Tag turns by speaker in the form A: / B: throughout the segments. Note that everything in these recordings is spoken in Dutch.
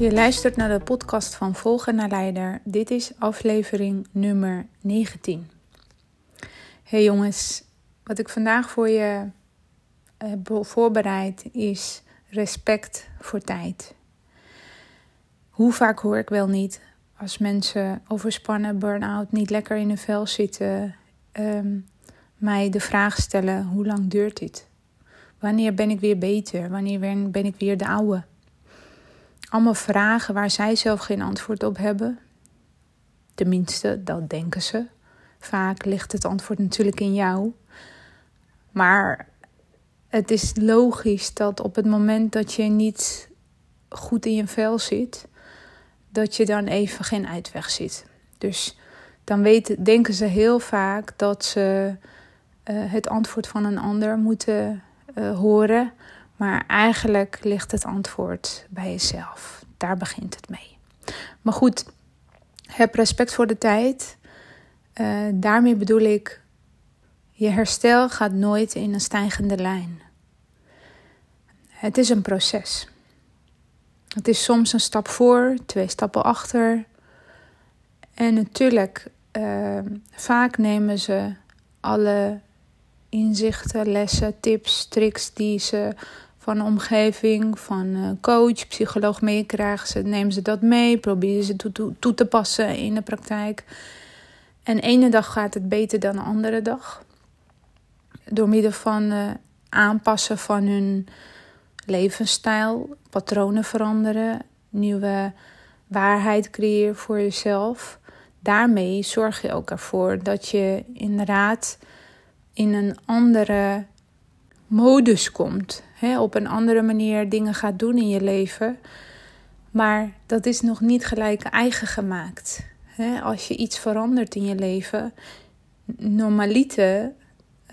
A: Je luistert naar de podcast van Volger naar Leider. Dit is aflevering nummer 19. Hey jongens, wat ik vandaag voor je heb voorbereid is respect voor tijd. Hoe vaak hoor ik wel niet als mensen overspannen, burn-out, niet lekker in hun vel zitten, ehm, mij de vraag stellen: hoe lang duurt dit? Wanneer ben ik weer beter? Wanneer ben ik weer de oude? Allemaal vragen waar zij zelf geen antwoord op hebben. Tenminste, dat denken ze. Vaak ligt het antwoord natuurlijk in jou. Maar het is logisch dat op het moment dat je niet goed in je vel zit, dat je dan even geen uitweg ziet. Dus dan weten, denken ze heel vaak dat ze uh, het antwoord van een ander moeten uh, horen. Maar eigenlijk ligt het antwoord bij jezelf. Daar begint het mee. Maar goed, heb respect voor de tijd. Uh, daarmee bedoel ik, je herstel gaat nooit in een stijgende lijn. Het is een proces. Het is soms een stap voor, twee stappen achter. En natuurlijk, uh, vaak nemen ze alle inzichten, lessen, tips, tricks die ze van omgeving, van uh, coach, psycholoog meekrijgen. Ze nemen ze dat mee, proberen ze toe, toe, te passen in de praktijk. En ene dag gaat het beter dan de andere dag. Door middel van uh, aanpassen van hun levensstijl, patronen veranderen, nieuwe waarheid creëren voor jezelf. Daarmee zorg je ook ervoor dat je inderdaad in een andere modus komt. Hè, op een andere manier dingen gaat doen in je leven. Maar dat is nog niet gelijk eigen gemaakt. Hè, als je iets verandert in je leven, normaliter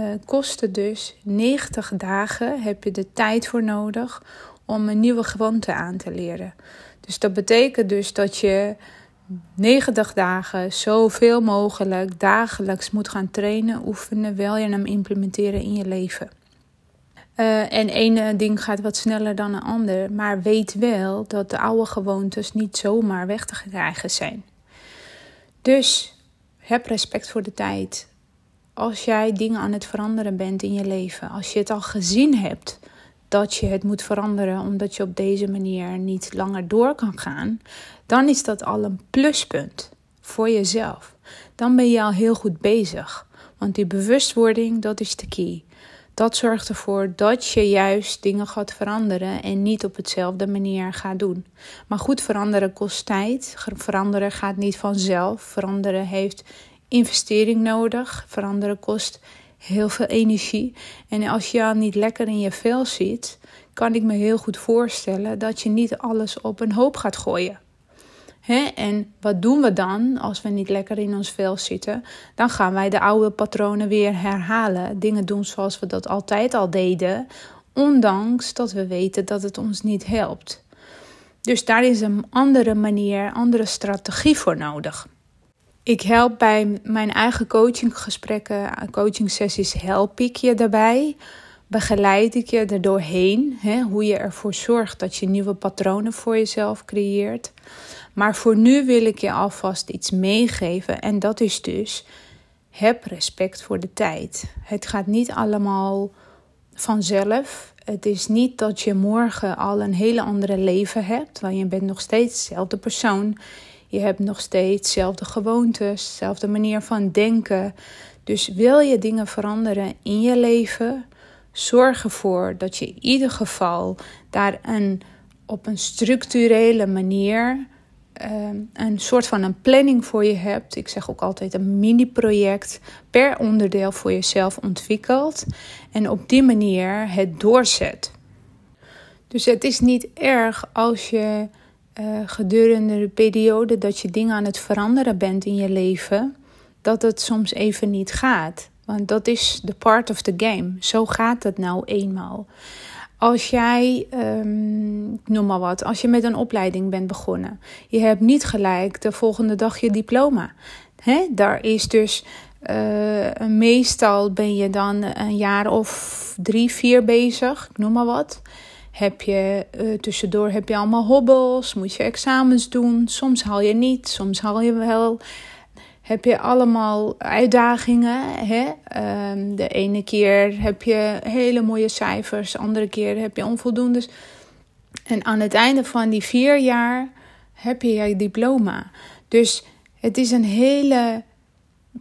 A: uh, kosten dus 90 dagen heb je de tijd voor nodig om een nieuwe gewoonte aan te leren. Dus dat betekent dus dat je 90 dagen zoveel mogelijk dagelijks moet gaan trainen, oefenen, wel je hem implementeren in je leven. Uh, en één ding gaat wat sneller dan een ander, maar weet wel dat de oude gewoontes niet zomaar weg te krijgen zijn. Dus heb respect voor de tijd. Als jij dingen aan het veranderen bent in je leven, als je het al gezien hebt dat je het moet veranderen omdat je op deze manier niet langer door kan gaan, dan is dat al een pluspunt voor jezelf. Dan ben je al heel goed bezig. Want die bewustwording, dat is de key. Dat zorgt ervoor dat je juist dingen gaat veranderen en niet op hetzelfde manier gaat doen. Maar goed, veranderen kost tijd. Veranderen gaat niet vanzelf. Veranderen heeft investering nodig. Veranderen kost heel veel energie. En als je al niet lekker in je vel zit, kan ik me heel goed voorstellen dat je niet alles op een hoop gaat gooien. En wat doen we dan als we niet lekker in ons vel zitten? Dan gaan wij de oude patronen weer herhalen. Dingen doen zoals we dat altijd al deden, ondanks dat we weten dat het ons niet helpt. Dus daar is een andere manier, andere strategie voor nodig. Ik help bij mijn eigen coachinggesprekken, coachingsessies, help ik je daarbij. Begeleid ik je er doorheen, hoe je ervoor zorgt dat je nieuwe patronen voor jezelf creëert. Maar voor nu wil ik je alvast iets meegeven en dat is dus: heb respect voor de tijd. Het gaat niet allemaal vanzelf. Het is niet dat je morgen al een hele andere leven hebt, want je bent nog steeds dezelfde persoon. Je hebt nog steeds dezelfde gewoontes, dezelfde manier van denken. Dus wil je dingen veranderen in je leven, zorg ervoor dat je in ieder geval daar een, op een structurele manier Ehm, een soort van een planning voor je hebt. Ik zeg ook altijd een mini-project per onderdeel voor jezelf ontwikkelt. En op die manier het doorzet. Dus het is niet erg als je uh, gedurende de periode dat je dingen aan het veranderen bent in je leven, dat het soms even niet gaat. Want dat is de part of the game. Zo gaat het nou eenmaal. Als jij, um, noem maar wat, als je met een opleiding bent begonnen, je hebt niet gelijk de volgende dag je diploma. Hè? Daar is dus uh, meestal ben je dan een jaar of drie, vier bezig, ik noem maar wat. Heb je uh, tussendoor heb je allemaal hobbels, moet je examens doen. Soms haal je niet, soms haal je wel. Heb je allemaal uitdagingen. Hè? Um, de ene keer heb je hele mooie cijfers, de andere keer heb je onvoldoendes. En aan het einde van die vier jaar heb je je diploma. Dus het is een hele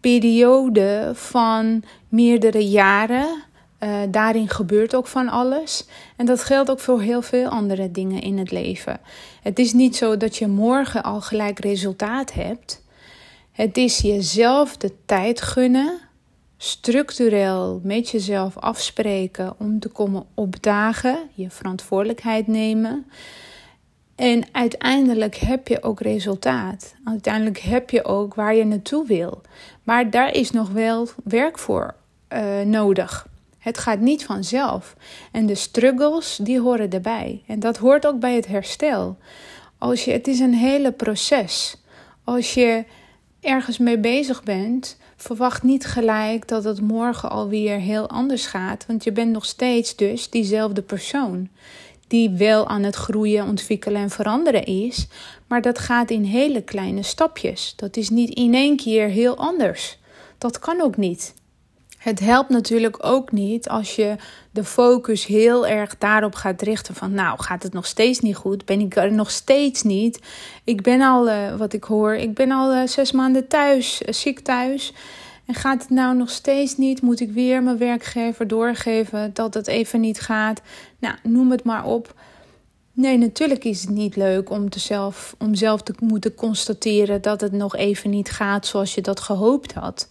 A: periode van meerdere jaren. Uh, daarin gebeurt ook van alles. En dat geldt ook voor heel veel andere dingen in het leven. Het is niet zo dat je morgen al gelijk resultaat hebt. Het is jezelf de tijd gunnen, structureel met jezelf afspreken om te komen opdagen, je verantwoordelijkheid nemen. En uiteindelijk heb je ook resultaat. Uiteindelijk heb je ook waar je naartoe wil. Maar daar is nog wel werk voor uh, nodig. Het gaat niet vanzelf. En de struggles, die horen erbij. En dat hoort ook bij het herstel. Als je, het is een hele proces. Als je ergens mee bezig bent, verwacht niet gelijk dat het morgen alweer heel anders gaat. Want je bent nog steeds dus diezelfde persoon die wel aan het groeien, ontwikkelen en veranderen is. Maar dat gaat in hele kleine stapjes. Dat is niet in één keer heel anders. Dat kan ook niet. Het helpt natuurlijk ook niet als je de focus heel erg daarop gaat richten van nou gaat het nog steeds niet goed, ben ik er nog steeds niet. Ik ben al, uh, wat ik hoor, ik ben al uh, zes maanden thuis, uh, ziek thuis. En gaat het nou nog steeds niet? Moet ik weer mijn werkgever doorgeven dat het even niet gaat? Nou, noem het maar op. Nee, natuurlijk is het niet leuk om, zelf, om zelf te moeten constateren dat het nog even niet gaat zoals je dat gehoopt had.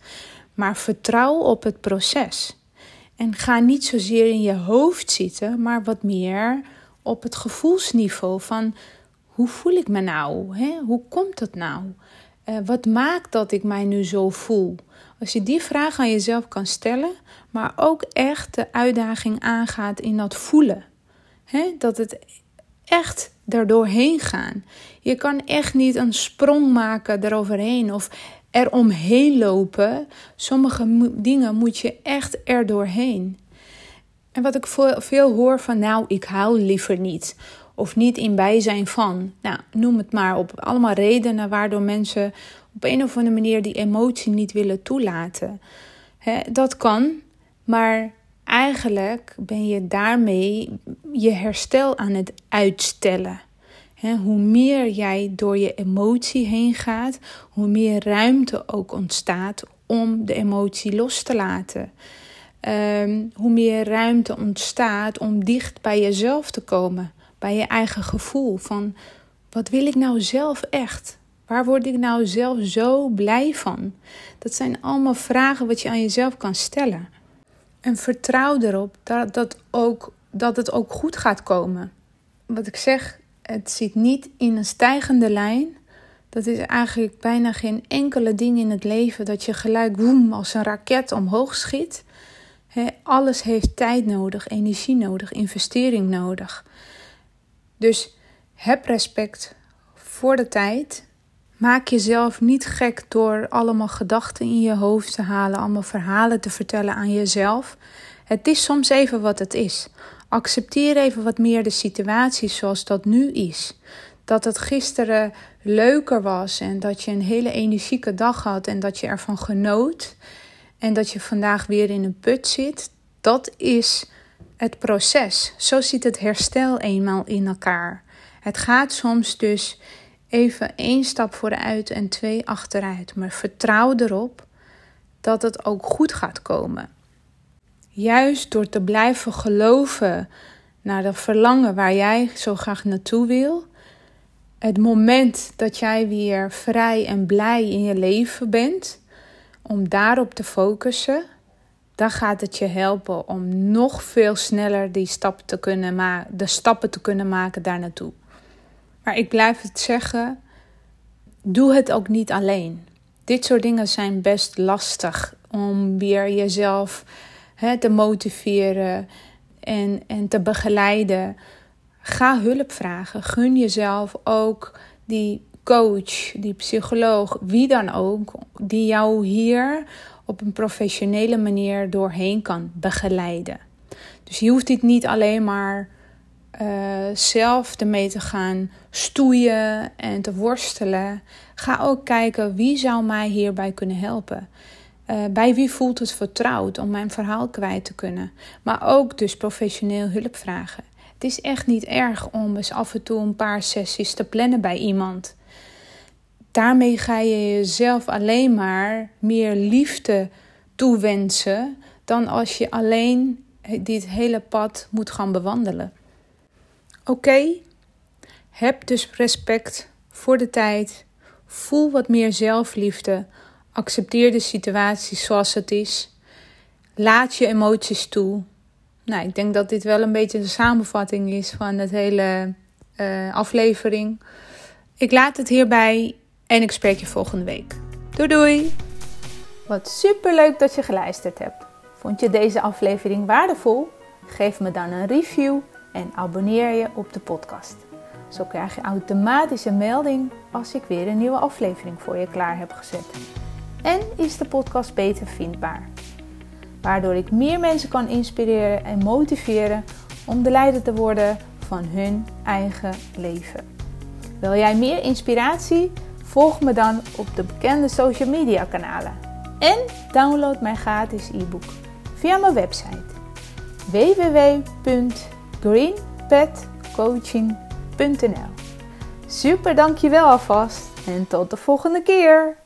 A: Maar vertrouw op het proces. En ga niet zozeer in je hoofd zitten, maar wat meer op het gevoelsniveau van hoe voel ik me nou? Hè? Hoe komt dat nou? Uh, wat maakt dat ik mij nu zo voel? Als je die vraag aan jezelf kan stellen, maar ook echt de uitdaging aangaat in dat voelen. Dat het echt erdoorheen gaan. Je kan echt niet een sprong maken eroverheen of eromheen lopen. Sommige dingen moet je echt erdoorheen. En wat ik veel hoor van, nou, ik hou liever niet. Of niet in bijzijn van. Nou, noem het maar op. Allemaal redenen waardoor mensen op een of andere manier die emotie niet willen toelaten. dat kan, maar eigenlijk ben je daarmee je herstel aan het uitstellen. Hoe meer jij door je emotie heen gaat, hoe meer ruimte ook ontstaat om de emotie los te laten. Ehm, hoe meer ruimte ontstaat om dicht bij jezelf te komen, bij je eigen gevoel van wat wil ik nou zelf echt? Waar word ik nou zelf zo blij van? Dat zijn allemaal vragen wat je aan jezelf kan stellen. En vertrouw erop dat, dat, ook, dat het ook goed gaat komen. Wat ik zeg, het zit niet in een stijgende lijn. Dat is eigenlijk bijna geen enkele ding in het leven dat je gelijk woem als een raket omhoog schiet. alles heeft tijd nodig, energie nodig, investering nodig. Dus heb respect voor de tijd Maak jezelf niet gek door allemaal gedachten in je hoofd te halen, allemaal verhalen te vertellen aan jezelf. Het is soms even wat het is. Accepteer even wat meer de situatie zoals dat nu is. Dat het gisteren leuker was en dat je een hele energieke dag had en dat je ervan genoot. En dat je vandaag weer in een put zit. Dat is het proces. Zo zit het herstel eenmaal in elkaar. Het gaat soms dus even één stap vooruit en twee achteruit. Maar vertrouw erop dat het ook goed gaat komen. Juist door te blijven geloven naar dat verlangen waar jij zo graag naartoe wil. Het moment dat jij weer vrij en blij in je leven bent, om daarop te focussen, dan gaat het je helpen om nog veel sneller die stappen te kunnen de stappen te kunnen maken daar naartoe. Maar ik blijf het zeggen, doe het ook niet alleen. Dit soort dingen zijn best lastig om weer jezelf hè, te motiveren en, en te begeleiden. Ga hulp vragen. Gun jezelf ook die coach, die psycholoog, wie dan ook, die jou hier op een professionele manier doorheen kan begeleiden. Dus je hoeft dit niet alleen maar uh, zelf ermee te gaan stoeien en te worstelen. Ga ook kijken wie zou mij hierbij kunnen helpen. Uh, bij wie voelt het vertrouwd om mijn verhaal kwijt te kunnen. Maar ook dus professioneel hulp vragen. Het is echt niet erg om eens af en toe een paar sessies te plannen bij iemand. Daarmee ga je jezelf alleen maar meer liefde toewensen dan als je alleen dit hele pad moet gaan bewandelen. Oké, heb dus respect voor de tijd. Voel wat meer zelfliefde. Accepteer de situatie zoals het is. Laat je emoties toe. Nou, ik denk dat dit wel een beetje de samenvatting is van het hele uh, aflevering. Ik laat het hierbij en ik spreek je volgende week. Doei doei! Wat super leuk dat je geluisterd hebt. Vond je deze aflevering waardevol? Geef me dan een review en abonneer je op de podcast. Zo krijg je automatisch een melding als ik weer een nieuwe aflevering voor je klaar heb gezet. En is de podcast beter vindbaar, waardoor ik meer mensen kan inspireren en motiveren om de leider te worden van hun eigen leven. Wil jij meer inspiratie? Volg me dan op de bekende social media kanalen. En download mijn gratis e-book via mijn website www.greenpetcoaching.nl Super dankjewel alvast en tot de volgende keer!